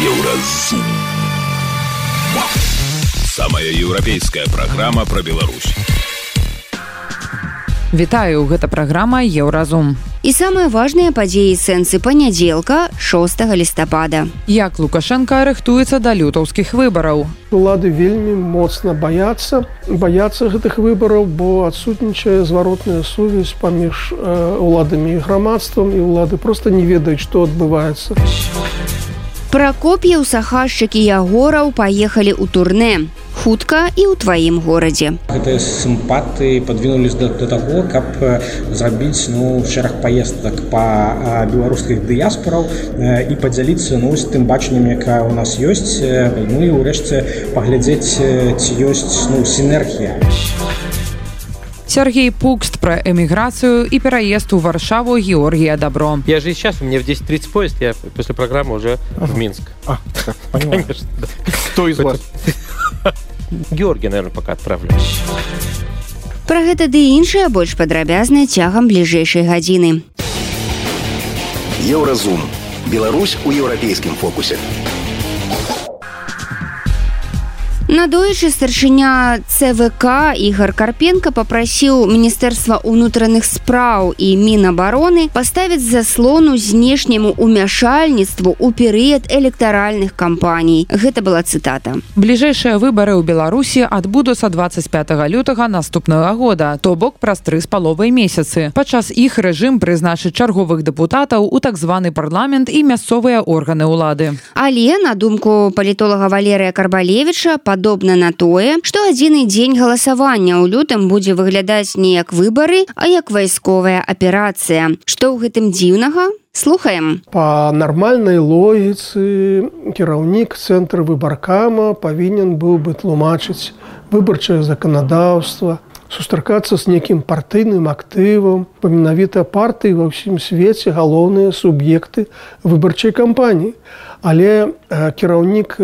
Еўразум. Самая еўрапейская праграма пра Беларусь. Вітаю, гэта праграма Еўразум. І самыя важныя падзеі сэнсы панядзелка 6 лістапада. Як Лукашенко рыхтуецца да лютаўскіх выбараў. Улады вельмі моцна баяцца, баяцца гэтых выбараў, бо адсутнічае зваротная сувязь паміж э, уладамі і грамадствам і ўлады проста не ведаюць, што адбываецца. Пракоп'яў сахашчыкі ягораў паехалі ў турне хутка і ў тваім горадзе. Гэтыя сімпаты падвінулись да, да таго, каб зрабіць ну, шэраг паездак па беларускіх дыяспораў і падзяліцца ну, з тым бачаннем, якая ў нас ёсць, ну і ўрэшце паглядзець ці ёсць ну, сінергія. Сергей Пукст про эмиграцию и переезд в Варшаву Георгия Добро. Я же сейчас, у меня в 10.30 поезд, я после программы уже ага. в Минск. А, Конечно, да. Кто из вас? Георгия, наверное, пока отправлю. Пра гэта ды іншае больш падрабязна цягам бліжэйшай гадзіны. Еўразум. Беларусь у еўрапейскім фокусе. Надоечы старшыня ЦВК Ігар Карпенко попрасіў міністэрства ўнутраных спраў і мінабароны паставіць заслону знешняму умяшальніцтву ў перыяд электаральных кампаній. Гэта была цытата. Бліжэйшыя выбары ў Беларусі адбудуцца 25 лютага наступнага года, то бок праз тры з паловай месяцы. Падчас іх рэжым прызначыць чарговых дэпутатаў у так званы парламент і мясцовыя органы ўлады. Але на думку палітолага Валерыя Карбалевіча пад падобна на тое, што адзіны дзень галасавання ў лютым будзе выглядаць не як выбары, а як вайсковая аперацыя. Што ў гэтым дзіўнага? Слухаем. Па нармальнай логіцы кіраўнік цэнтра выбаркама павінен быў бы тлумачыць выбарчае заканадаўства, сустракацца з некім партыйным актывам, па менавіта партыі ва ўсім свеце галоўныя суб'екты выбарчай кампаніі. Але кіраўнік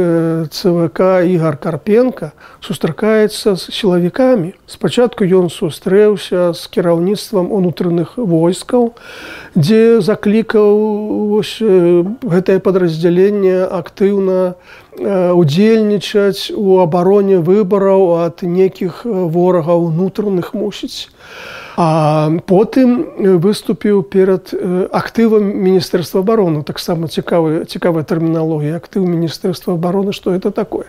ЦВК Ігар Карпенко сустракаецца з сілавікамі. Спачатку ён сустрэўся з кіраўніцтвам унутраных войскаў, дзе заклікаў гэтае падраздзяленне актыўна удзельнічаць у абароне выбараў ад нейкіх ворагаў унутраных мусіць. А потым выступіў перад актывам міністэрства обороны таксама цікавы цікавая тэрміналогія. Актыў міністэрства обороны что это такое.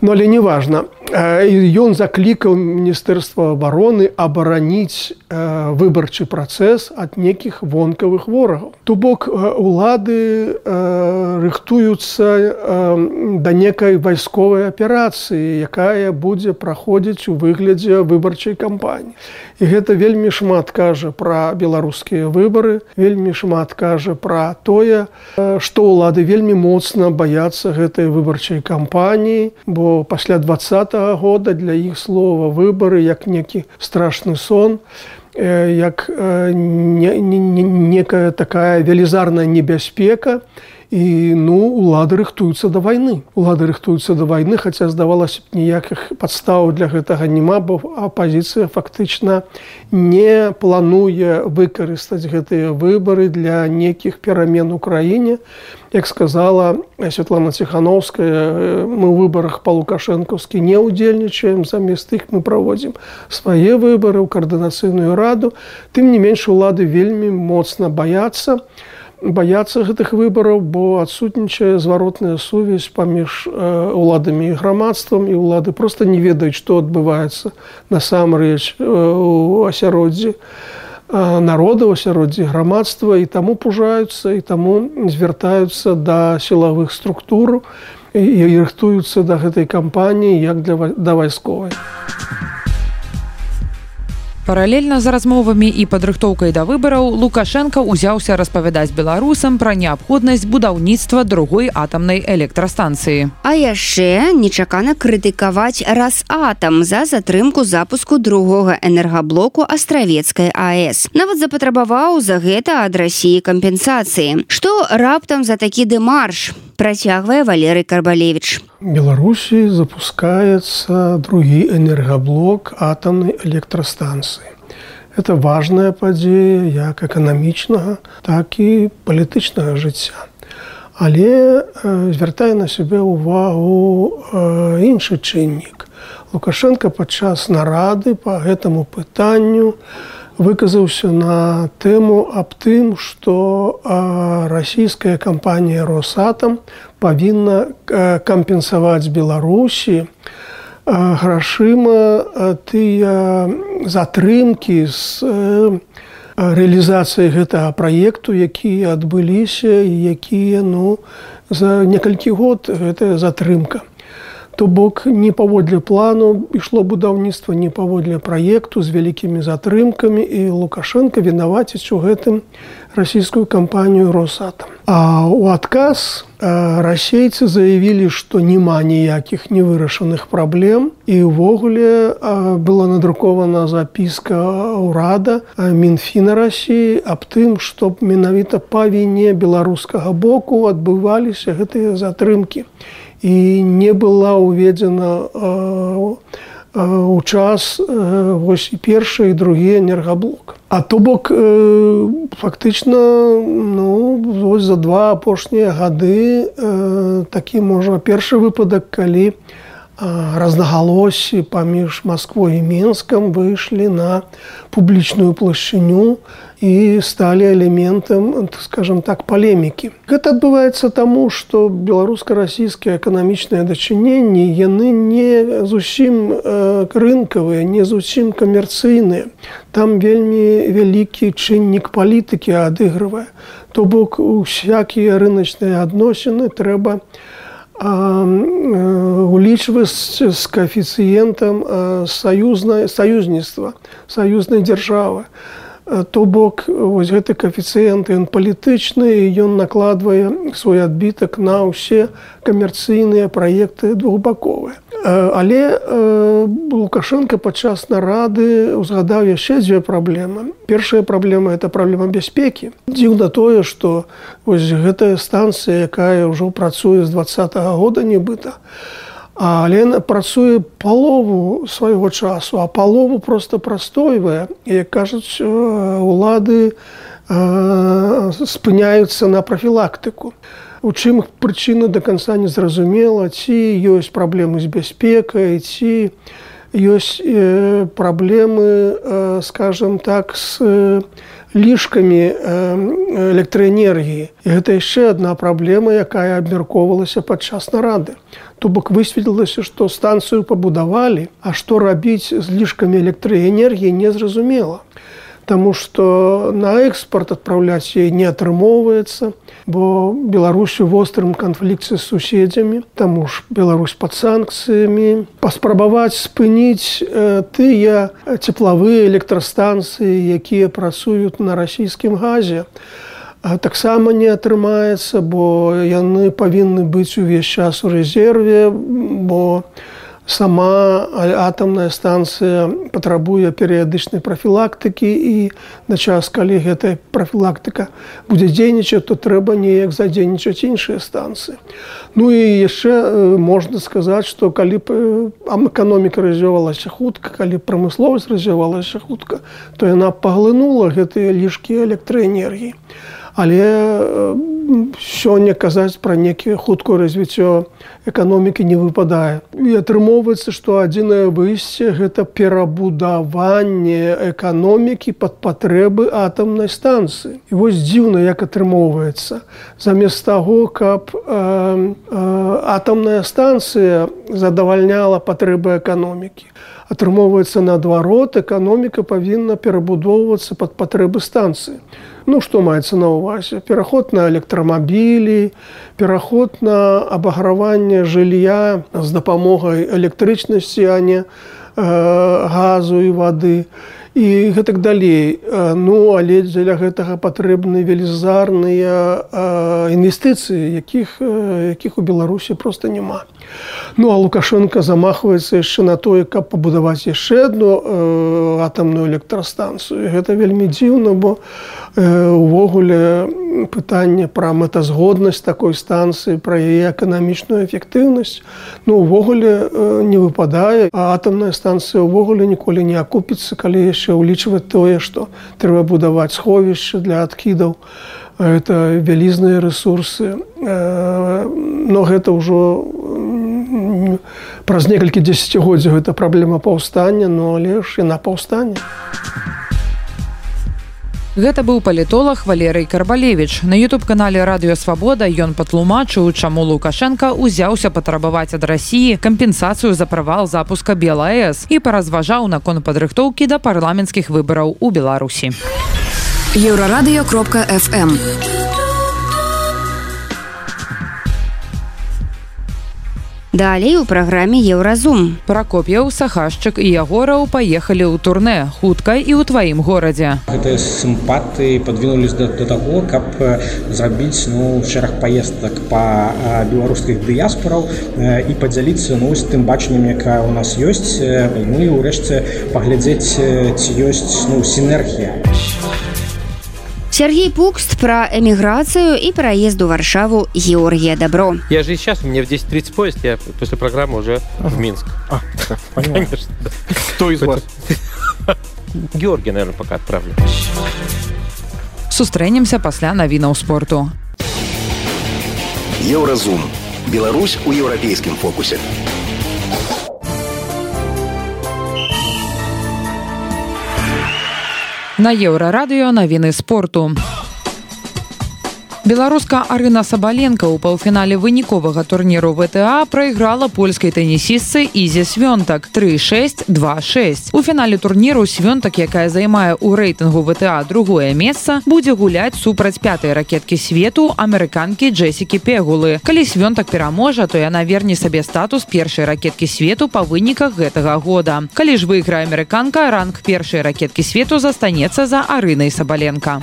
Но але неважно ён заклікаў міністэрства обороны абараніць выбарчы працэс ад нейкіх вонкавых ворагаў то бок улады рыхтуюцца да некай вайсковай аперацыі якая будзе праходзіць у выглядзе выбарчай кампаніі. І гэта вельмі шмат кажа пра беларускія выбары вельмі шмат кажа пра тое што ўлады вельмі моцна баяцца гэтай выбарчай кампаніі бо пасля два -го года для іх слова выбары як некі страшны сон як не, не, не, некая такая велізарная небяспека. і і ну улады рыхтуюцца да вайны. Улады рыхтуюцца да вайны хаця здавалася б ніякіх падстаў для гэтага няма бо апазіцыя фактычна не плануе выкарыстаць гэтыя выбары для нейкіх перамен у краіне. Як сказала Святлана ціхановская мы ў выбарах па лукашэнкаўскі не ўдзельнічаем замест іх мы праводзім свае выбары ў каардынацыйную раду тым не менш улады вельмі моцна баяцца і баяцца гэтых выбараў бо адсутнічае зваротная сувязь паміж уладамі і грамадствам і ўлады просто не ведаюць што адбываецца насамрэч у асяроддзі народа ў асяроддзі грамадства і таму пужаюцца і таму звяртаюцца да сілавых структур і рыхтуюцца да гэтай кампаніі як для да вайсковай паралельна з размовамі і падрыхтоўкай да выбараў лукашенко ўзяўся распавядаць беларусам пра неабходнасць будаўніцтва другой атамнай электрастанцыі. А яшчэ нечакана крытыкаваць раз атам за затрымку запуску другога энергаблоку астравецкай аэс нават запатрабаваў за гэта ад рассіі кампенсацыі. Што раптам за такі дэмарш працягвае валерый карбалевич беларусі запускаецца другі энергаблок атомнай электрастанцыі. Это важная падзея як эканамічнага так і палітычнага жыцця. Але звяртае на сябе ўвагу іншы чыннік. Лукашенко падчас нарады по гэтаму пытанню выказаўся на тэму аб тым, што расійская кампанія Росатам павінна кампенсаваць Беларусі грашыма тыя затрымкі з рэалізацыі гэтага праекту, якія адбыліся і якія ну, за некалькі год гэтая затрымка то бок не паводле плану ішло будаўніцтва не паводле праекту з вялікімі затрымкамі і лукашенко вінаваціць у гэтым расійскую кампанію росатам а у адказ расейцы заявілі што няма ніякіх невырашаных праблем і ўвогуле была надрукавана запіска ўрада мінфіна рассіі аб тым што менавіта па віне беларускага боку адбываліся гэтыя затрымкі. і не была уведзена у час вось і першы і другі энергаблок. А то бок фактычна ну, за два апошнія гады такі можа першы выпадак, калі разнагалоссі паміж Масквой і Менскам выйшлі на публічную плашчыню і сталі элементам скажем так палемікі. Гэта адбываецца таму, што беларуска-расійскія эканамічныя дачыненні яны не зусім рынкавыя, не зусім камерцыйныя. Там вельмі вялікі чыннік палітыкі адыгрывае. То бок усякія рыначныя адносіны трэба, улічваць з каэфіцыентам саюзнае саюзніцтва саюзнай дзяржавы то бок вось гэты каэфіцыент ён палітычны ён накладвае свой адбітак на ўсе камерцыйныя праекты двухбаковыя але лукашенко падчас нарады узгадаў яшчэ дзве праблемы. Першая праблема это праблема бяспекі. Дзіўна тое што вось гэтая станцыя якая ўжо працуе з два -го года нібыта але працуе палову свайго часу а палову просто прастойвае. Як кажуць улады спыняюцца на прафілактыку у чым прычына до конца не зразумела ці ёсць праблемы з бяспекай ці ёсць э, праблемы э, скажем так с э, лішкамі э, электраэнергіі. І гэта яшчэ одна праблема якая абмяркоўвалася падчас нарады. То бок высветлілася што станцыю пабудавалі а што рабіць з лішкамі электраэнергіі незразумела Таму што на экспорт адпраўляць яе не атрымоўваецца, бо Беларусю вострым канфлікце з суседзямі, Таму ж Беларусь пад санкцыямі, паспрабаваць спыніць э, тыя цеплавыя электрастанцыі, якія працуюць на расійскім газе. таксама не атрымаецца, бо яны павінны быць увесь час у рэзерве, бо, сама атамная станцыя патрабуе перыядычнай прафілактыкі і на час калі гэтая прафілактыка будзе дзейнічаць то трэба неяк задзейнічаць іншыя станцыі ну і яшчэ можна сказаць што калі б эканоміка развівалася хутка калі прамысловасць развівалася хутка то яна паглынула гэтыя лішкі электраэнергіі але сёння казаць пра некія хуткую развіццё эканомікі не выпадае. І атрымоўваецца што адзінае выйсце гэта перабудаванне эканомікі пад патрэбы атамнай станцыі. І вось дзіўна як атрымоўваецца. Замест таго каб э, э, атамная станцыя задавальняла патрэбы эканомікі атрымоўваецца наадварот эканоміка павінна перабудоўвацца пад патрэбы станцыі Ну што маецца на ўвазе пераход на электрамабілі, пераход на абаграванне жылля з дапамогай электрычнасці, а не э, газу і вады і гэтак далей. Ну але дзеля гэтага патрэбны велізарныя інвестыцыі якіх якіх у беларусі просто няма. Ну а лукашенко замахваецца яшчэ на тое каб пабудаваць яшчэ одну атамную электрастанцыю. Гэта вельмі дзіўна бо увогуле пытанне пра мэтазгоднасць такой станцыі пра яе эканамічную эфектыўнасць ну увогуле не выпадае. А атамная станцыя ўвогуле ніколі не акупіцца калі яшчэ ўлічваць тое што трэба будаваць сховішча для адкідаў. Это вялізныя ресурсы но гэта ўжо праз некалькі дзесяцігоддзяў гэта праблема паўстання но але ж яна паўстання Гэта быў палітолог Валерый Карбалевич. На YouTube-канале радыёвабода ён патлумачыў, чаму Лукашенко ўзяўся патрабаваць ад рассіі кампенсацыю за правал запуска БелАЭС і паразважаў наконт падрыхтоўкі да парламенцкіх выбараў у Беларусі. Еўрарадыё кропка FM. Далей у праграме еўразум. Пракоп'яў сахашчык і ягораў паехалі ў турне хутка і ў тваім горадзе. Гэтыя сімпаты падвінулись да, да таго, каб зрабіць ну, шэраг паездак па беларускіх дыяспораў і падзяліцца ну, з тым бачаннем, якая ў нас ёсць, ну і ўрэшце паглядзець ці ёсць ну, сінергія. Сергей Пукст про эмиграцию и проезд в Варшаву Георгия Добро. Я же и сейчас, у меня в 10.30 поезд, я после программы уже ага. в Минск. А, Конечно. Да. Кто из вас? Георгий, наверное, пока отправлю. Сустрэнемся пасля навінаў спорту. Еўразум. Беларусь у еўрапейскім фокусе. На еўрарадыё навіны спорту. Беларуска Арына Сабаленко ў паўфінале выніковага турніру ВТА прайграла польскай тэнісістцы Ізе Свёнтак 3626. У фінале турніру Свёнтак, якая займае ў рэйтынгу ВТА другое месца, будзе гуляць супраць пятай ракеткі свету амерыканкі Джесікі Пегулы. Калі Свёнтак пераможа, то яна верне сабе статус першай ракеткі свету па выніках гэтага года. Калі ж выйграе амерыканка, ранг першай ракеткі свету застанецца за Арынай Сабаленко.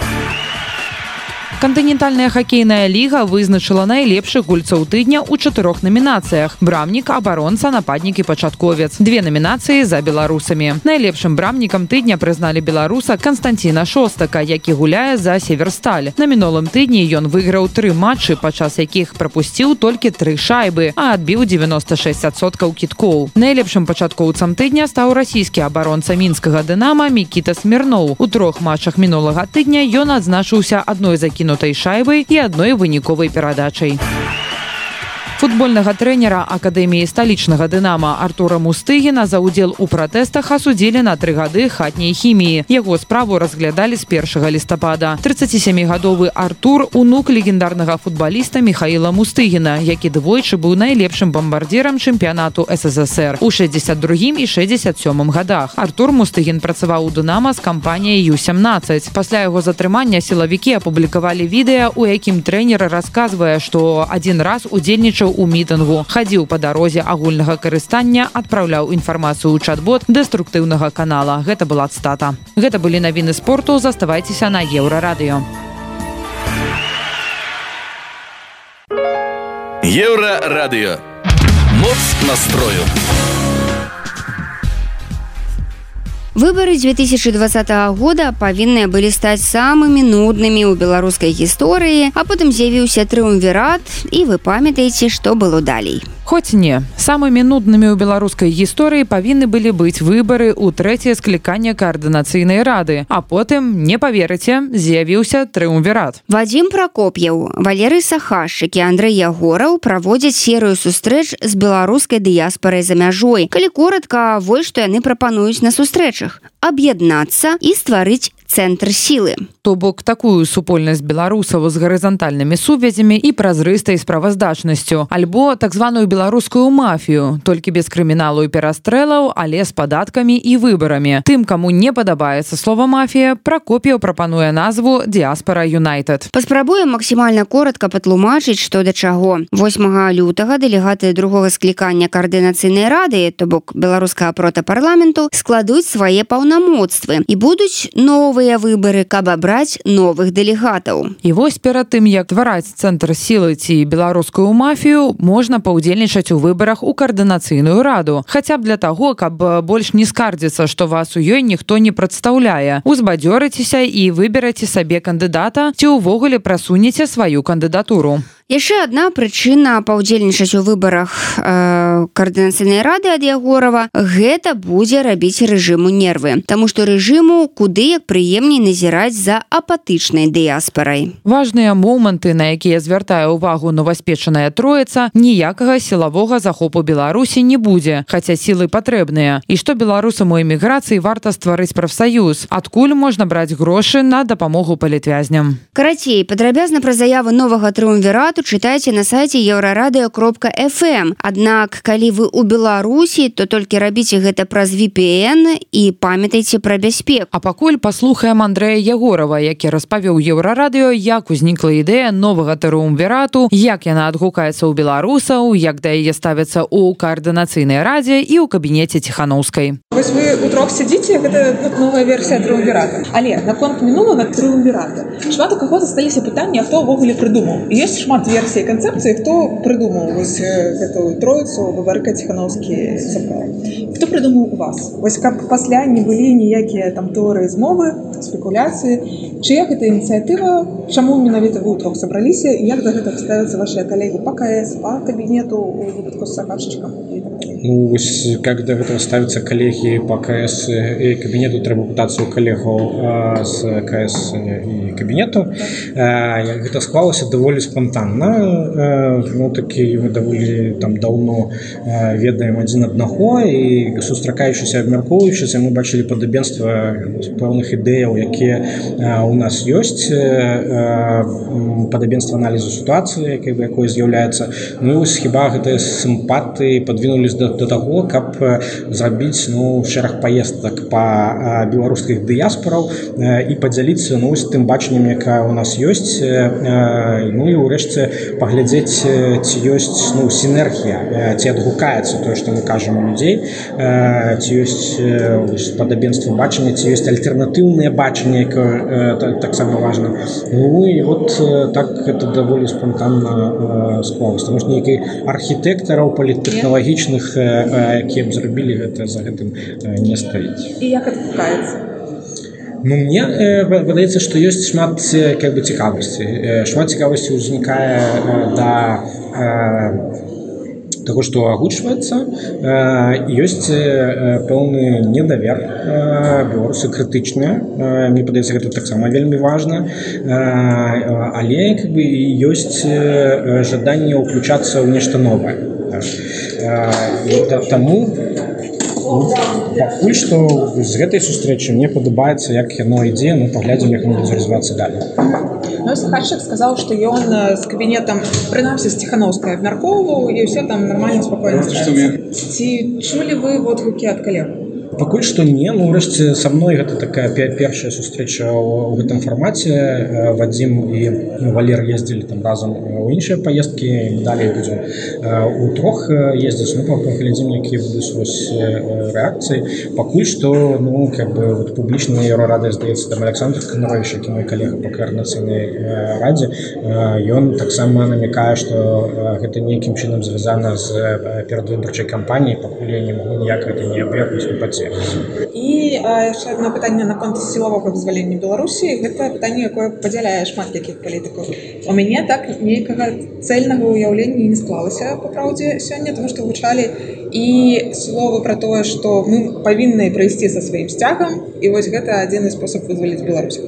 Кантынентальная хакейная ліга вызначыла найлепшых гульцоў тыдня ў чатырох намінацыях. Брамнік абаронца нападнік і пачатковец. Две намінацыі за беларусамі. Найлепшым брамнікам тыдня прызналі беларуса константина шостака які гуляе за северсталь на мінулым тыдні ён выйграў тры матчы падчас якіх прапусціў толькі тры шайбы а адбіў 96соткаў кіткоў. Найлепшым пачаткоўцам тыдня стаў расійскі абаронца мінскага дынама мікіта смірноў. У трох матчах мінулага тыдня ён адзначыўся адной закінутой закінутай шайбай і адной выніковай перадачай футбольнага трэнера акадэміі сталічнага дынама артура мустыгіна за удзел у пратэстах асудзілі на тры гады хатняй хіміі. Яго справу разглядалі з першага лістапада. 37гадовы артур унук легендарнага футбаліста михаила мустыгіна які двойчы быў найлепшым бамбардзірам чэмпіянату ссср у 62 і 67 годах. Артур мустыгін працаваў у дынама з кампаніяй ю17 пасля яго затрымання сілавікі апублікавалі відэа у якім трэнер расказвае што адзін раз удзельнічаў удзельнічаў у мітынгу. Хадзіў па дарозе агульнага карыстання адпраўляў інфармацыю ў чат-бот дэструктыўнага канала. Гэта была цтата гэта былі навіны спорту. Заставайцеся на еўрарадыё. Еўрарадыё. Моц настрою Выбары 2020 года павінныя былі стаць самымі нуднымі ў беларускай гісторыі, а потым з'явіўся трыумвірат і вы памятаеце, што было далей. Хоць не. Самымі нуднымі ў беларускай гісторыі павінны былі быць выбары ў трэцяе скліканне каардынацыйнай рады. А потым не паверыце з'явіўся трыумвірат Вадзім пракоп'яў валерый сахашчыкі Андрэй ягораў праводзяць серыю сустрэч з беларускай дыяспорай за мяжой. Калі коротка вось што яны прапануюць на сустрэчах аб'яднацца і стварыць цэнтр сілы. То бок такую супольнасць беларусаў з гарызантальнымі сувязямі і празрыстай справаздачнасцю. Альбо так званую беларускую мафію толькі без крыміналу і перастрэлаў але з падаткамі і выбарамі. Тым каму не падабаецца слова мафія пракопіо прапануе назву диаспора юнайтед паспрабуем максімальна коротко патлумачыць што да чаго. 8 лютага дэлегаты другога склікання каардынацыйнай рады то бок беларускага протапарламенту складуць свае паўнамоцтвы і будуць новые новыя выбары каб абраць новых дэлегатаў. І вось перад тым як твараць цэнтр сілы ці беларускую мафію можна паўдзельнічаць у выбарах у каардынацыйную раду. Хаця б для таго каб больш не скардзіцца што вас у ёй ніхто не прадстаўляе. Узбадзёрыцеся і выбераце сабе кандыдата ці ўвогуле прасунеце сваю кандыдатуру яшчэ одна прычына паўдзельнічаць у выбарах э, каардынацыйнай рады ад ягорова гэта будзе рабіць рэжыму нервы. Таму што рэжыму куды як прыемней назіраць за апатычнай дыяспорай важныя моманты на якія звяртае ўвагу новаспечаная троіца ніякага сілавога захопу беларусі не будзе хаця сілы патрэбныя. І што беларусам у эміграцыі варта стварыць прафсаюз? Адкуль можна браць грошы на дапамогу палітвязням? Карацей падрабязна пра заяву новага трыумверату чытайце на сайце еўрарадыо кропка fm аднак калі вы у беларусі то толькі рабіце гэта праз VPN і памятайце пра бяспек а пакуль паслухаем Андрэя егорова які распавёў еўрарадыё як узнікла ідэя новага трыумверату як яна адгукаецца ў беларусаў як да яе ставіцца ў каардынацыйнай радзе і ў кабінеце ціханаўскай вось вы утрох сядзіце гэта новая версія трыумверата але наконт мінулага трыумверата шмат у каго засталіся пытанні хто ўвогуле прыдумаў. Ёсць шмат версій канцэпцыі хто прыдумаў вось гэтую троіцу выбарка ціханаўскі хто прыдумаў у вас? Вось каб пасля не былі ніякія там теорыі змовы спекуляцыі чыя гэта ініцыятыва? Чаму менавіта вы утрох сабраліся? Як да гэтага ставяцца ваши калегі? Па кС па кабінету у выпадку з сакарчыкам і так Ну, как до этого ставятся коллеги по КС и кабинету, треба пытаться у а, с КС и кабинету. А, это склалось довольно спонтанно. А, ну, таки мы довольно там давно а, ведаем один одного и сустракаючись, обмерковуючись, мы бачили подобенство певных идей, які а, у нас есть, а, подобенство анализу ситуации, как бы, якой з'является. Ну, хіба гэта симпаты подвинулись до таго каб зрабіць ну шэраг паездак па беларускіх дыяспораў і падзяліцца ну з тым бачаннем якая у нас ёсць ну і ўрэшце паглядзець ці ёсць ну сінергія ці адгукаецца тое што мы кажам людзей ці ёсць падабенства бачання ці ёсць альтэрнатыўнае бачанне таксама важна. Ну і вот так это даволі спонтанна склалось потому что нейкі архітэктараў паліттэхналагічных якія б зрабілі гэта за гэтым не стаіць і як адгукаецца Ну, мне э, выдаецца што ёсць шмат как бы цікавасці шмат цікавасці ўзнікае э, да э, того что агучваецца ёсць пэўны недавер беларусы крытычныя мне падаецца гэта таксама вельмі важна але как бы ёсць жаданне ўключацца ў нешта новае таму пакуль што з гэтай сустрэчы мне падабаецца як яно ідзе ну паглядзім як будзе развівацца далей сахарчык сказаў што ён з кабінетам прынамсі з ціхановскай абмяркоўваў і ўсе там нармальна спакойна ці чулі вы водгукі ад калегу пакуль што не ну ўрэшце са мной гэта такая першая сустрэча ў гэтым фармаце. Вадзім і ну, валер ездзілі там разам у іншыя паездкі далей будзе у трох ездзіць. Ну паглядзім якія будуць рэакцыі. Пакуль што ну как бы вот публічна еўрарада здаецца там александр канарович які мой калега па каардынацыйнай радзе ён таксама намякае што гэта нейкім чынам звязана з перадвыбарчай кампаніяй. Пакуль я не могу ніяк гэта не аб'ехаць не паце і яшчэ одно пытанне наконт сілавога вызвалення беларусі гэта пытанне якое падзяляе шмат якіх палітыкаў у мяне так нейкага цельнага ўяўлення не склалася па праўдзе сёння тому што гучалі і словы пра тое што мы павінны прыйсці са сваім сцягам і вось гэта адзіны спосаб вызваліць Беларусь.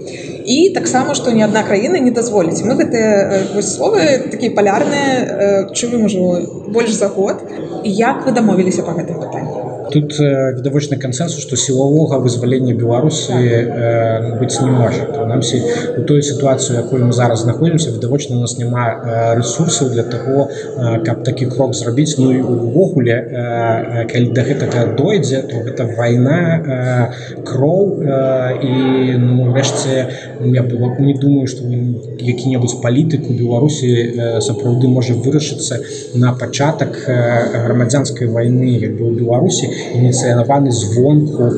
І таксама што ні адна краіна не дазволіць мы гэтыя словы такія палярныя чуем ужо больш за год. Як вы дамовіліся па гэтым пытанні тут э, відавочны кансенсус што сілавога вызвалення беларусы э, быць не можа. Прынамсі у той сітуацыю якой мы зараз знаходзімся відавочна у нас няма э, ресурсаў для таго э, каб такі крок зрабіць. Ну і увогуле э, калі да гэтага дойдзе то гэта вайна э, кроў э, і ну рэшце я было не думаю што які-небудзь палітык у беларусі э, сапраўды можа вырашыцца на пачатак э, грамадзянскай вайны як бы у беларусі ініцыяваны звонку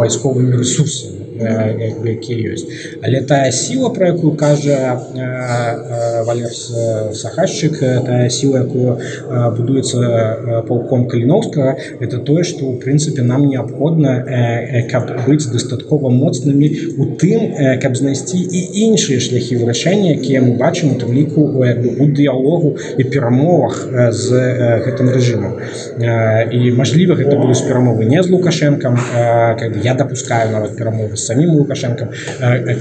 вайсковымі ресурсамі якія ёсць але тая сіла про якую кажа валер сахашчык тая сіла якую будуецца палком каліновскага это тое что у прынцыпе нам неабходна каб быць дастаткова моцнымі у тым каб знайсці і іншыя шляхі вырашэння якія мы бачым у тым ліку у дыялогу і перамовах з гэтым рэжымам. І мажліва гэта будуць перамовы не з лукашэнкам я допускаю нават перамовы з самім лукашэнкам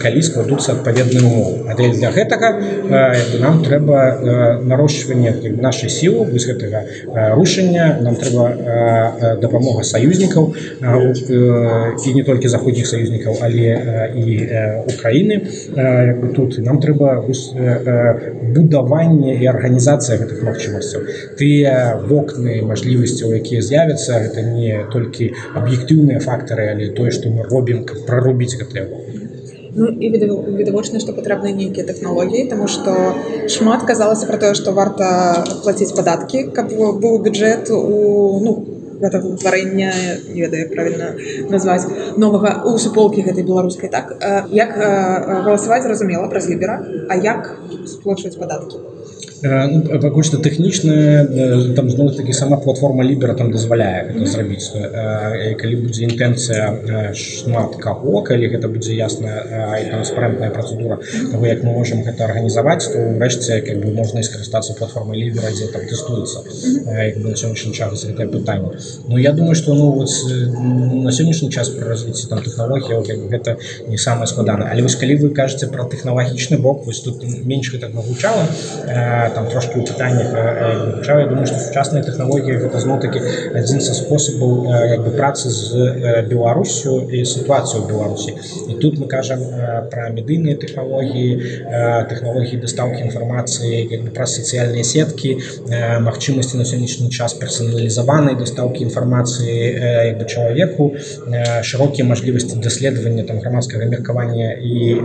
калі складуцца адпаведныя умовы а для гэтага нам трэба нарошчванне нашай сілы вось гэтага рушання нам трэба дапамога саюзнікаў і не толькі заходніх саюзнікаў але і Украіны тут нам трэба будаванне і арганізацыя гэтых магчымасцяў. Тыя вокны мажлівасцяў якія з'явяцца гэта не толькі аб'ектыўныя фактары але тое што мы робім каб прарубіць гэтыя вокны Ну, і відавочна што патрэбны нейкія тэхналогіі тому што шмат казалася пра тое што варта плаціць падаткі каб быў бюджэт у ну гэтага ўтварэння ведаю правільна назваць новага у суполкі гэтай беларускай так як галасаваць зразумела праз лібера а як сплочваць падаткі ну, пакуль што тэхнічна там зноў такі сама платформа лібера там дазваляе гэта зрабіць калі будзе інтэнцыя шмат каго калі гэта будзе ясная і транспарентная працэдура того як мы можемм гэта арганізаваць то ўрэшце как бы можна і скарыстацца платформай лібера дзе там тэстуецца на сённяшні час гэтае пытанне Ну я думаю что ну вот на сённяшні час пры развіцці там тэхналогія гэта не самае складана але вось калі вы кажаце про тэхналагічны бок вось тут менш гэтага гучала то там трошки у пытаннях ча я думаю что сучасныя тэхналогіі гэта зноў-таки адзін са спосабаў як бы працы з беларусю і сітуацыю беларусі і тут мы кажам про медыйныя тэхналогіі тэхналогіі дастаўкі інфармацыі праз сацыяльныя сеткі магчымасці на сённяшні час персаналізаванай дастаўкі інфармацыі бы чалавеку шырокія мажлівасці даследавання там грамадскага меркавання і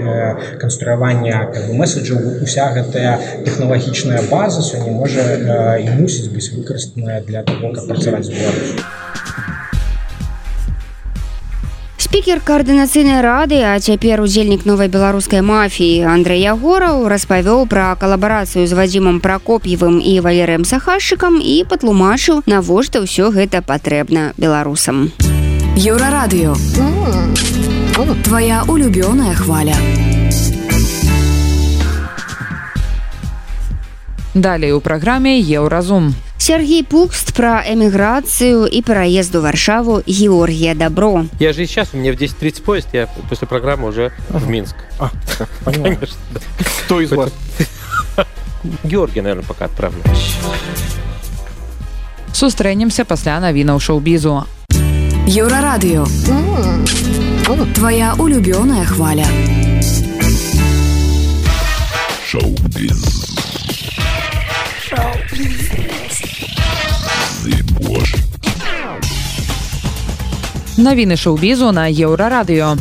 канструявання месседжаў уся гэтая тэхналагічная пэўная база сёння можа і мусіць быць выкарыстаная для того каб працаваць з беларусю спікер каардынацыйнай рады а цяпер удзельнік новай беларускай мафіі Андрей ягораў распавёў пра калабарацыю з вадзімам пракоп'евым і валерыем сахашчыкам і патлумачыў навошта ўсё гэта патрэбна беларусам еўрарадыё твоя улюбёная хваля Далей у праграме еўразум. Сергей Пукст про эмиграцию и переезд в Варшаву Георгия Добро. Я же сейчас, у меня в 10.30 поезд, я после программы уже ага. в Минск. А, Конечно. Кто из вас? Георгий, наверное, пока отправлю. Сустрэнемся пасля навінаў шоу-бізу. Еўрарадыё. Твоя улюбёная хваля. Шоу-біз. Навіны шоу-бізу на еўрарадыё.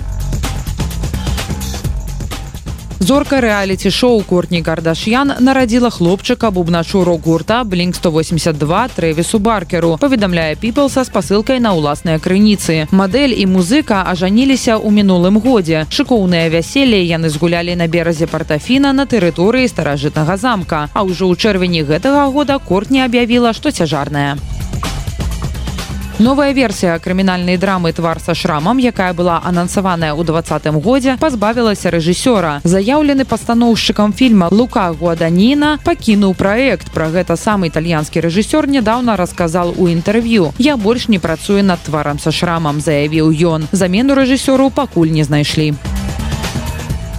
Зорка рэаліці шоу кортні кардашьян нарадзіла хлопчыка бубначу рок-гурта блінк 182 трэвісу баркеру паведамляе піпл са спасылкай на ўласныя крыніцы мадэль і музыка ажаніліся ў мінулым годзе шыкоўныя вяселле яны згулялі на беразе партафіна на тэрыторыі старажытнага замка. А ўжо ў чэрвені гэтага года кортні аб'явіла што цяжарная Новая версія крымінальнай драмы твар са шрамам, якая была анансаваная ў двадцатым годзе, пазбавілася рэжысёра. Заяўлены пастаноўшчыкам фільма Лука Гуаданіна пакінуў праект. Пра гэта сам італьянскі рэжысёр нядаўна расказал у інтэрв'ю. Я больш не працую над тварам са шрамам, заявіў ён. Замену рэжысёру пакуль не знайшлі.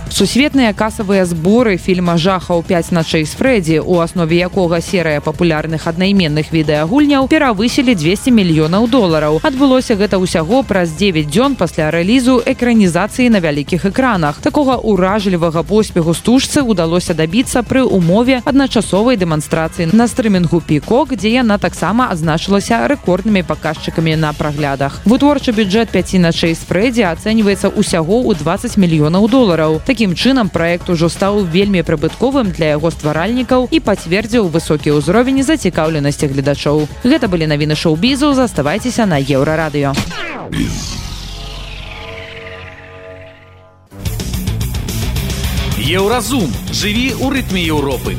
Сусветныя касавыя зборы фільма жахаў 5 начэй з фрэдзі у аснове якога серыя папулярных аднайменных відэагульняў перавысілі 200 мільёнаў долараў. Адбылося гэта ўсяго праз 9 дзён пасля рэлізу экранізацыі на вялікіх экранах. Такога ўражлівага поспеху стужцы удалося дабіцца пры умове адначасовай дэманстрацыі на стрымінгу пікок дзе яна таксама адзначылася рэкорднымі паказчыкамі на праглядах. Вытворчы бюджэт 5 начэй з фрэдзі ацэньваецца ўсяго ў 20 мільёнаў долараў. Такі Такім чынам проект ужо стаў вельмі прыбытковым для яго стваральнікаў і пацвердзіў высокі ўзровень зацікаўленасці гледачоў. Гэта былі навіны шоу-бізу, заставайцеся на еўрарадыё. Еўразум жыві ў рытме Еўропы.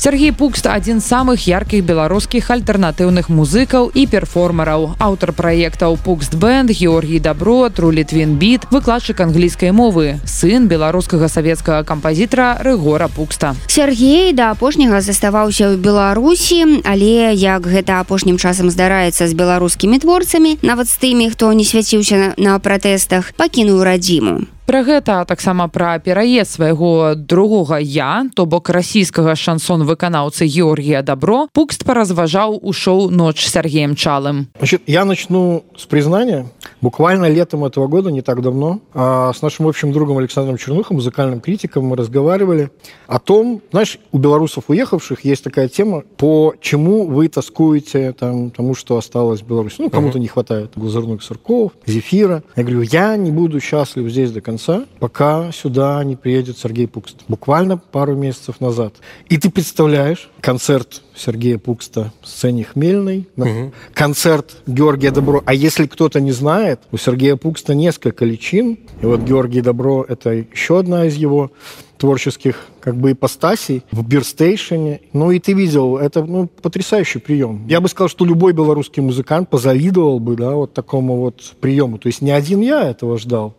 Сергей Пукст адзін з самых яркіх беларускіх альтэрнатыўных музыкаў і перформараў. Аўтар праектаў Пукст Бэнд, Георгій Дабро, Трулітвін Біт, выкладчык англійскай мовы, сын беларускага савецкага кампазітара Рыгора Пукста. Сергей да апошняга заставаўся ў Беларусі, але як гэта апошнім часам здараецца з беларускімі творцамі, нават з тымі, хто не свяціўся на пратэстах, пакінуў радзіму. Пра гэта таксама пра пераезд свайго другога я, то бок расійскага шансон выканаўцы Георгія Дабро, Пукст паразважаў у шоу ноч Сергеем Чалым. Значит, я начну с признания. Буквально летом этого года, не так давно, а, с нашим общим другом Александром Чернухом, музыкальным критиком, мы разговаривали о том, знаешь, у белорусов уехавших есть такая тема, по чему вы тоскуете там, тому, что осталось в Беларуси. Ну, кому-то uh-huh. не хватает глазурных сырков, зефира. Я говорю, я не буду счастлив здесь до конца конца, пока сюда не приедет Сергей Пукст. Буквально пару месяцев назад. И ты представляешь концерт Сергея Пукста в сцене Хмельной, угу. концерт Георгия Добро. А если кто-то не знает, у Сергея Пукста несколько личин. И вот Георгий Добро – это еще одна из его творческих как бы ипостасей в бирстейшене. Ну и ты видел, это ну, потрясающий прием. Я бы сказал, что любой белорусский музыкант позавидовал бы да, вот такому вот приему. То есть не один я этого ждал.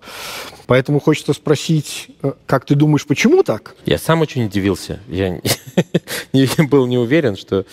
Поэтому хочется спросить, э, как ты думаешь, почему так? Я сам очень удивился. Я был не уверен, что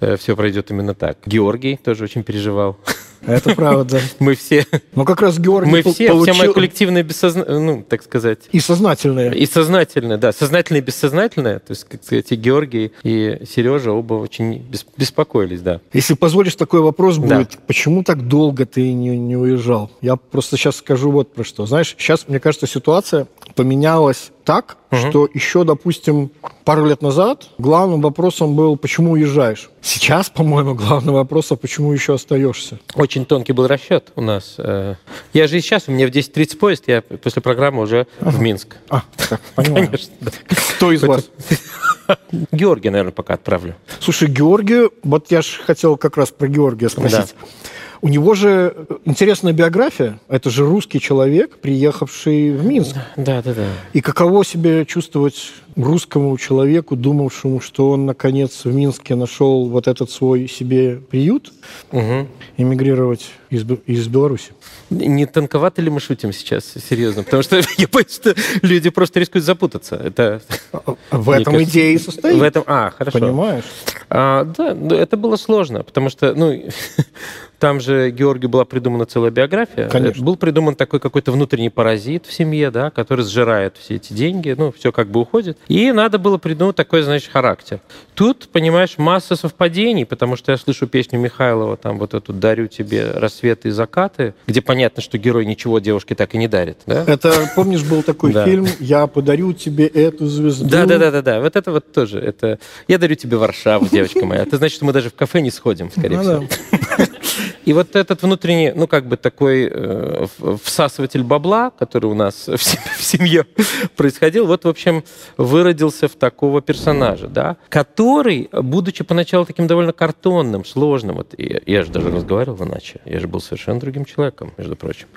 э, все пройдет именно так. Георгий тоже очень переживал. Это правда. Мы все... Ну, как раз Георгий Мы все, получил... вся моя коллективная бессознательная, ну, так сказать... И сознательная. И сознательная, да. Сознательная и бессознательная. То есть, как сказать, и Георгий, и Сережа оба очень беспокоились, да. Если позволишь, такой вопрос будет. Да. Почему так долго ты не, не уезжал? Я просто сейчас скажу вот про что. Знаешь, сейчас, мне кажется, ситуация поменялась так, угу. что еще, допустим, пару лет назад главным вопросом был, почему уезжаешь. Сейчас, по-моему, главный вопрос, а почему еще остаешься? Очень тонкий был расчет у нас. Э, я же и сейчас, у меня в 10.30 поезд, я после программы уже ага. в Минск. А, так, понимаю. Конечно, да. Кто из вас? Георгия, наверное, пока отправлю. Слушай, Георгию, вот я же хотел как раз про Георгия спросить. Да. У него же интересная биография. Это же русский человек, приехавший в Минск. Да, да, да. И каково себе чувствовать русскому человеку, думавшему, что он, наконец, в Минске нашел вот этот свой себе приют, угу. эмигрировать из, из Беларуси? Не тонковато ли мы шутим сейчас, серьезно? Потому что я боюсь, что люди просто рискуют запутаться. Это, в этом кажется, идея и состоит. В этом, а, хорошо. Понимаешь? А, да, это было сложно, потому что, ну, там же Георгию была придумана целая биография. Конечно. Был придуман такой какой-то внутренний паразит в семье, да, который сжирает все эти деньги, ну, все как бы уходит. И надо было придумать такой, значит, характер. Тут, понимаешь, масса совпадений, потому что я слышу песню Михайлова, там вот эту «Дарю тебе рассветы и закаты», где понятно, что герой ничего девушке так и не дарит. Да? Это, помнишь, был такой фильм «Я подарю тебе эту звезду». Да-да-да, вот это вот тоже. Это «Я дарю тебе Варшаву, девочка моя». Это значит, что мы даже в кафе не сходим, скорее ну всего. И вот этот внутренний, ну, как бы такой э, всасыватель бабла, который у нас в семье происходил, вот, в общем, выродился в такого персонажа, да, который, будучи поначалу таким довольно картонным, сложным, вот я, я же даже разговаривал иначе, я же был совершенно другим человеком, между прочим,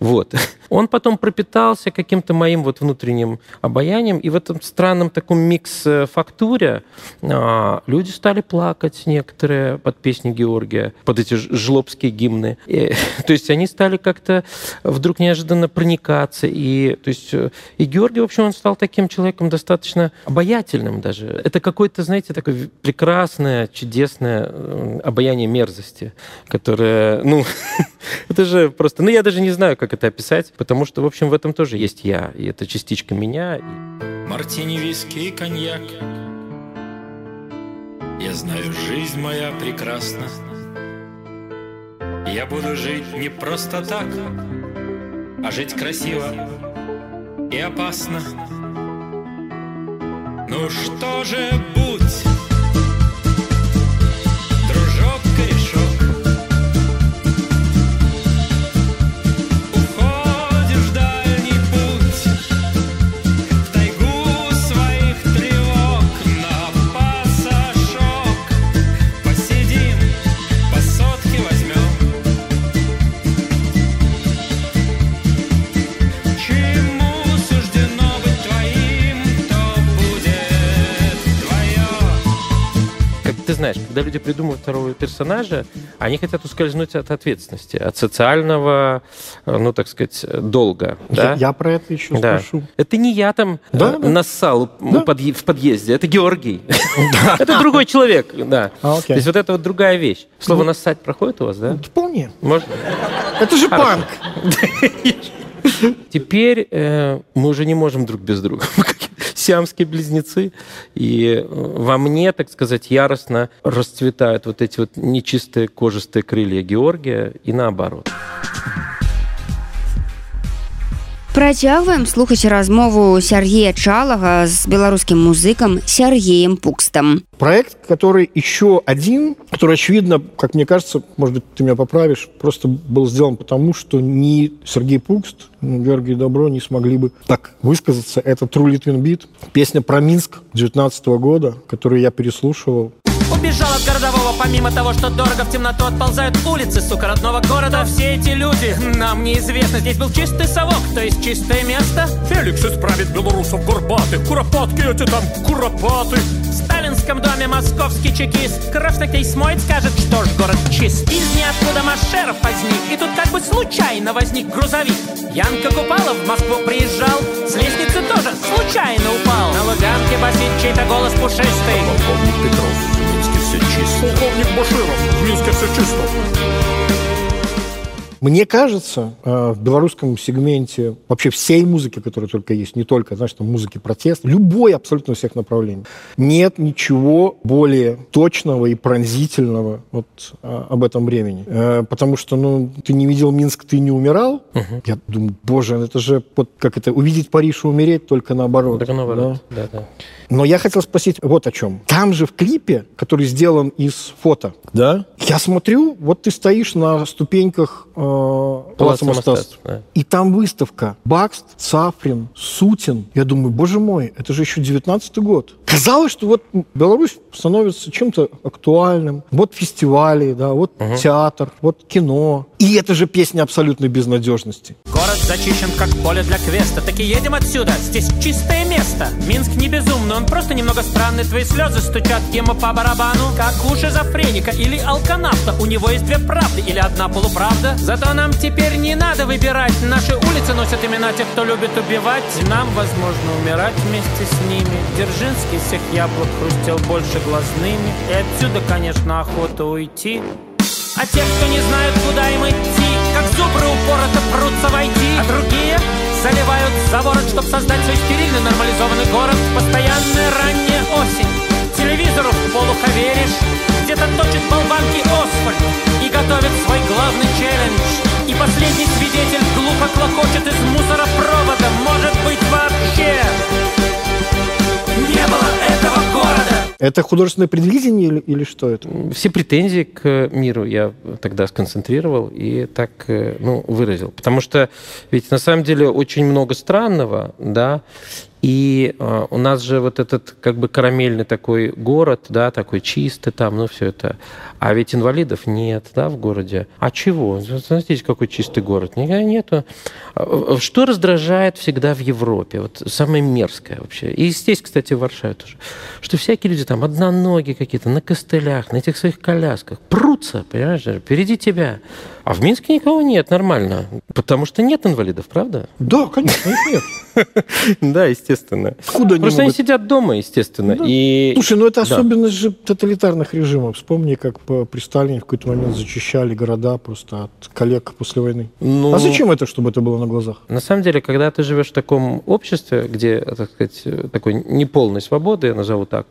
вот, он потом пропитался каким-то моим вот внутренним обаянием, и в этом странном таком микс-фактуре а, люди стали плакать некоторые под песни Георгия, под эти жлобские гимны. И, то есть они стали как-то вдруг неожиданно проникаться, и, то есть, и Георгий, в общем, он стал таким человеком достаточно обаятельным даже. Это какое-то, знаете, такое прекрасное, чудесное э, обаяние мерзости, которое, ну, это же просто, ну, я даже не знаю, как это описать, потому что, в общем, в этом тоже есть я, и это частичка меня. Мартини, виски и коньяк. Я знаю, жизнь моя прекрасна. Я буду жить не просто так, а жить красиво и опасно. Ну что же будь? Знаешь, когда люди придумывают второго персонажа, они хотят ускользнуть от ответственности, от социального, ну, так сказать, долга. Я, да? я про это еще Да. спрошу. Это не я там Да, э, да. нассал Да. подъе- в подъезде, это Георгий. Это другой человек, да. А, То есть вот это вот другая вещь. Слово «нассать» проходит у вас, да? Вполне. Это же панк. Теперь э, мы уже не можем друг без друга. Сиамские близнецы. И э, во мне, так сказать, яростно расцветают вот эти вот нечистые кожистые крылья Георгия и наоборот. Працягваем слухаць размову Сергея Чалага з беларускім музыкам Сергеем Пукстам. Проект, который еще один, который, очевидно, как мне кажется, может быть, ты меня поправишь, просто был сделан потому, что ни Сергей Пукст, ни Георгий Добро не смогли бы так высказаться. Это True Litwin Beat, песня про Минск 19 года, которую я переслушивал. Убежал от городового, помимо того, что дорого в темноту отползают улицы, сука, родного города. Все эти люди нам неизвестны. Здесь был чистый совок, то есть чистое место. Феликс исправит белорусов горбатых, куропатки эти там, куропаты. В сталинском доме московский чекист. Кровь такой смоет, скажет, что ж город чист. Из ниоткуда Машеров возник И тут как бы случайно возник грузовик. Янка Купалов в Москву приезжал. С лестницы тоже случайно упал. На Луганке басит чей-то голос пушистый. Полковник Петров, все чисто. Полковник Баширов, в Минске все чисто. Мне кажется, э, в белорусском сегменте вообще всей музыки, которая только есть, не только, знаешь, там музыки протест, любой абсолютно всех направлений, нет ничего более точного и пронзительного вот э, об этом времени. Э, Потому что, ну, ты не видел Минск, ты не умирал. Я думаю, боже, это же вот как это, увидеть Париж и умереть только наоборот. Так наоборот. да. Да, да. Но я хотел спросить вот о чем. Там же в клипе, который сделан из фото, да, я смотрю, вот ты стоишь на ступеньках э, Мастас, Мастас, да. и там выставка Бакст, Цафрин, Сутин. Я думаю, боже мой, это же еще 19 год. Казалось, что вот Беларусь становится чем-то актуальным. Вот фестивали, да, вот театр, вот кино. И это же песня абсолютной безнадежности. Город зачищен, как поле для квеста. Так и едем отсюда, здесь чистое место. Минск не безумный, он просто немного странный. Твои слезы стучат ему по барабану. Как у шизофреника или алканавта У него есть две правды или одна полуправда. Зато нам теперь не надо выбирать. Наши улицы носят имена тех, кто любит убивать. Нам, возможно, умирать вместе с ними. Дзержинский всех яблок хрустел больше глазными. И отсюда, конечно, охота уйти. А те, кто не знают, куда им идти Как зубры упорото прутся войти. А другие заливают за ворот Чтоб создать свой стерильный нормализованный город. Постоянная ранняя осень. Телевизору в полухо веришь. Где-то точит болванки асфальт И готовит свой главный челлендж. И последний свидетель глухо клокочет из мусоропровода. Может Это художественное предвидение или, или что это? Все претензии к миру я тогда сконцентрировал и так э, ну, выразил. Потому что ведь на самом деле очень много странного, да, и э, у нас же вот этот как бы карамельный такой город, да, такой чистый там, ну все это. А ведь инвалидов нет, да, в городе. А чего? Смотрите, какой чистый город. Никогда нету. А, Что раздражает всегда в Европе? Вот самое мерзкое вообще. И здесь, кстати, в Варшаве тоже. Что всякие люди там одноногие какие-то, на костылях, на этих своих колясках, прутся, понимаешь, впереди тебя. А в Минске никого нет, нормально. Потому что нет инвалидов, правда? Да, конечно, их нет. Да, естественно. Откуда они Просто они сидят дома, естественно. Слушай, ну это особенность же тоталитарных режимов. Вспомни, как по- при Сталине в какой-то момент зачищали города просто от коллег после войны. Ну, А зачем это, чтобы это было на глазах? На самом деле, когда ты живешь в таком обществе, где, так сказать, такой неполной свободы, я назову так,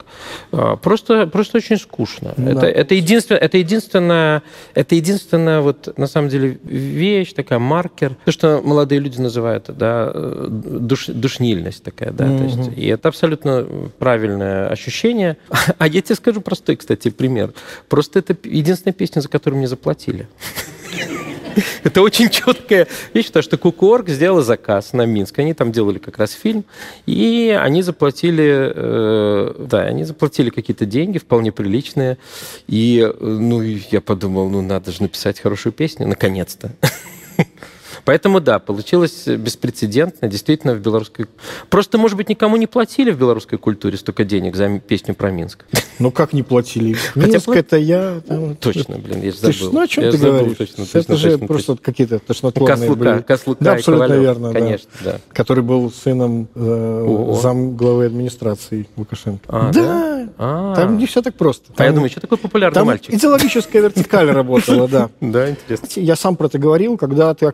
а, просто, просто очень скучно. Это, это, единственное, это, единственное, это единственная, вот, на самом деле, вещь, такая маркер, то, что молодые люди называют, да, э, душ, душнильность такая, да, то есть, и это абсолютно правильное ощущение. А я тебе скажу простой, кстати, пример. Просто это единственная песня, за которую мне заплатили. Это очень четкая вещь, потому что Кукуорг сделала заказ на Минск. Они там делали как раз фильм, и они заплатили, э, да, они заплатили какие-то деньги, вполне приличные. И, э, ну, я подумал, ну, надо же написать хорошую песню, наконец-то. Поэтому, да, получилось беспрецедентно, действительно, в белорусской... Просто, может быть, никому не платили в белорусской культуре столько денег за песню про Минск. Ну, как не платили? Минск это я... Точно, блин, я же забыл. Ты ну, о чем ты говоришь? Это же просто какие-то тошнотворные были. Каслука Да, абсолютно верно, Конечно, да. Который был сыном э, зам главы администрации Лукашенко. А, Да, А. там не все так просто. А я Там- думаю, что такой популярный Там мальчик? идеологическая вертикаль работала, да. Да, интересно. Я сам про это говорил, когда ты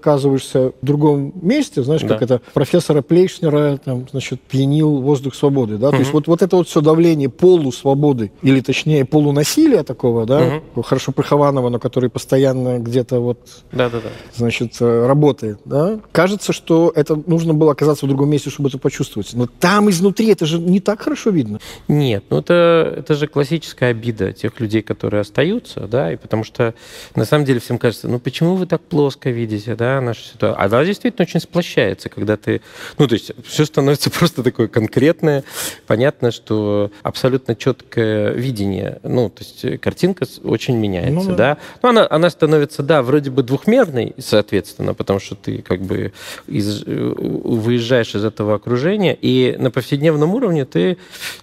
оказываешься в другом месте, знаешь, как Да. это профессора Плейшнера, там, значит, пьянил воздух свободы, да, то есть вот, вот это вот все давление полусвободы, или точнее полунасилия такого, да, хорошо прихованного, но который постоянно где-то вот Да-да-да. значит, э, работает, да, кажется, что это нужно было оказаться в другом месте, чтобы это почувствовать. Но там изнутри это же не так хорошо видно. Нет, ну это, это же классическая обида тех людей, которые остаются, да, и потому что на самом деле всем кажется, ну почему вы так плоско видите, да, нашу ситуацию. А она действительно очень сплощается, когда ты, ну то есть все становится просто такое конкретное, понятно, что абсолютно четкое видение, ну то есть картинка очень меняется, Ну да. да. Ну она, она становится, да, вроде бы двухмерной, соответственно, потому что ты как бы из, выезжаешь из этого окружения, и на повседневном уровне ты,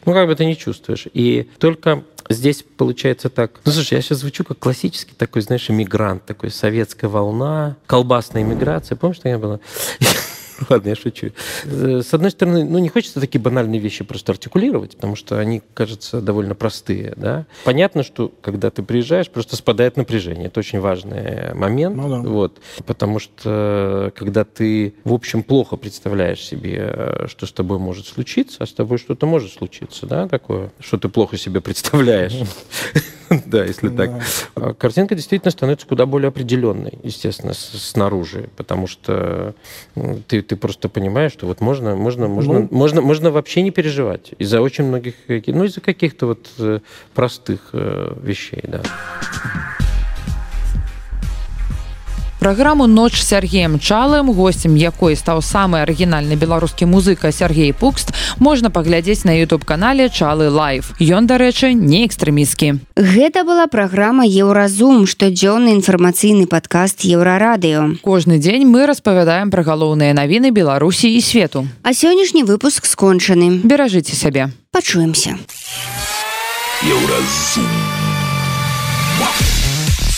ну, как бы ты не чувствуешь. И только здесь получается так. Ну, слушай, я сейчас звучу как классический такой, знаешь, иммигрант, такой советская волна, колбасная иммиграция. Помнишь, такая была? Ладно, я шучу. Э, С одной стороны, ну, не хочется такие банальные вещи просто артикулировать, потому что они, кажется, довольно простые, да. Понятно, что когда ты приезжаешь, просто спадает напряжение. Это очень важный момент. Ну да. Вот. Потому что когда ты, в общем, плохо представляешь себе, э, что с тобой может случиться, а с тобой что-то может случиться, да, такое, что ты плохо себе представляешь. Да, если так. А Картинка действительно становится куда более определенной, естественно, снаружи, потому что м, ты, ты просто понимаешь, что вот можно, можно, можно, можно, можно вообще не переживать из-за очень многих, ну, из-за каких-то вот э, простых э, вещей, да. Праграму ноч з Сергеем Чалым, гостем якой стаў самы арыгінальны беларускі музыка Сергей Пукст, можна паглядзець на YouTube-канале Чалы Лайф. Ён, дарэчы, не экстрэміскі. Гэта была праграма Еўразум, штодзённы інфармацыйны падкаст Еўрарадыё. Кожны дзень мы распавядаем пра галоўныя навіны Беларусі і свету. А сённяшні выпуск скончаны. Беражыце сябе. Пачуемся. Еўразум.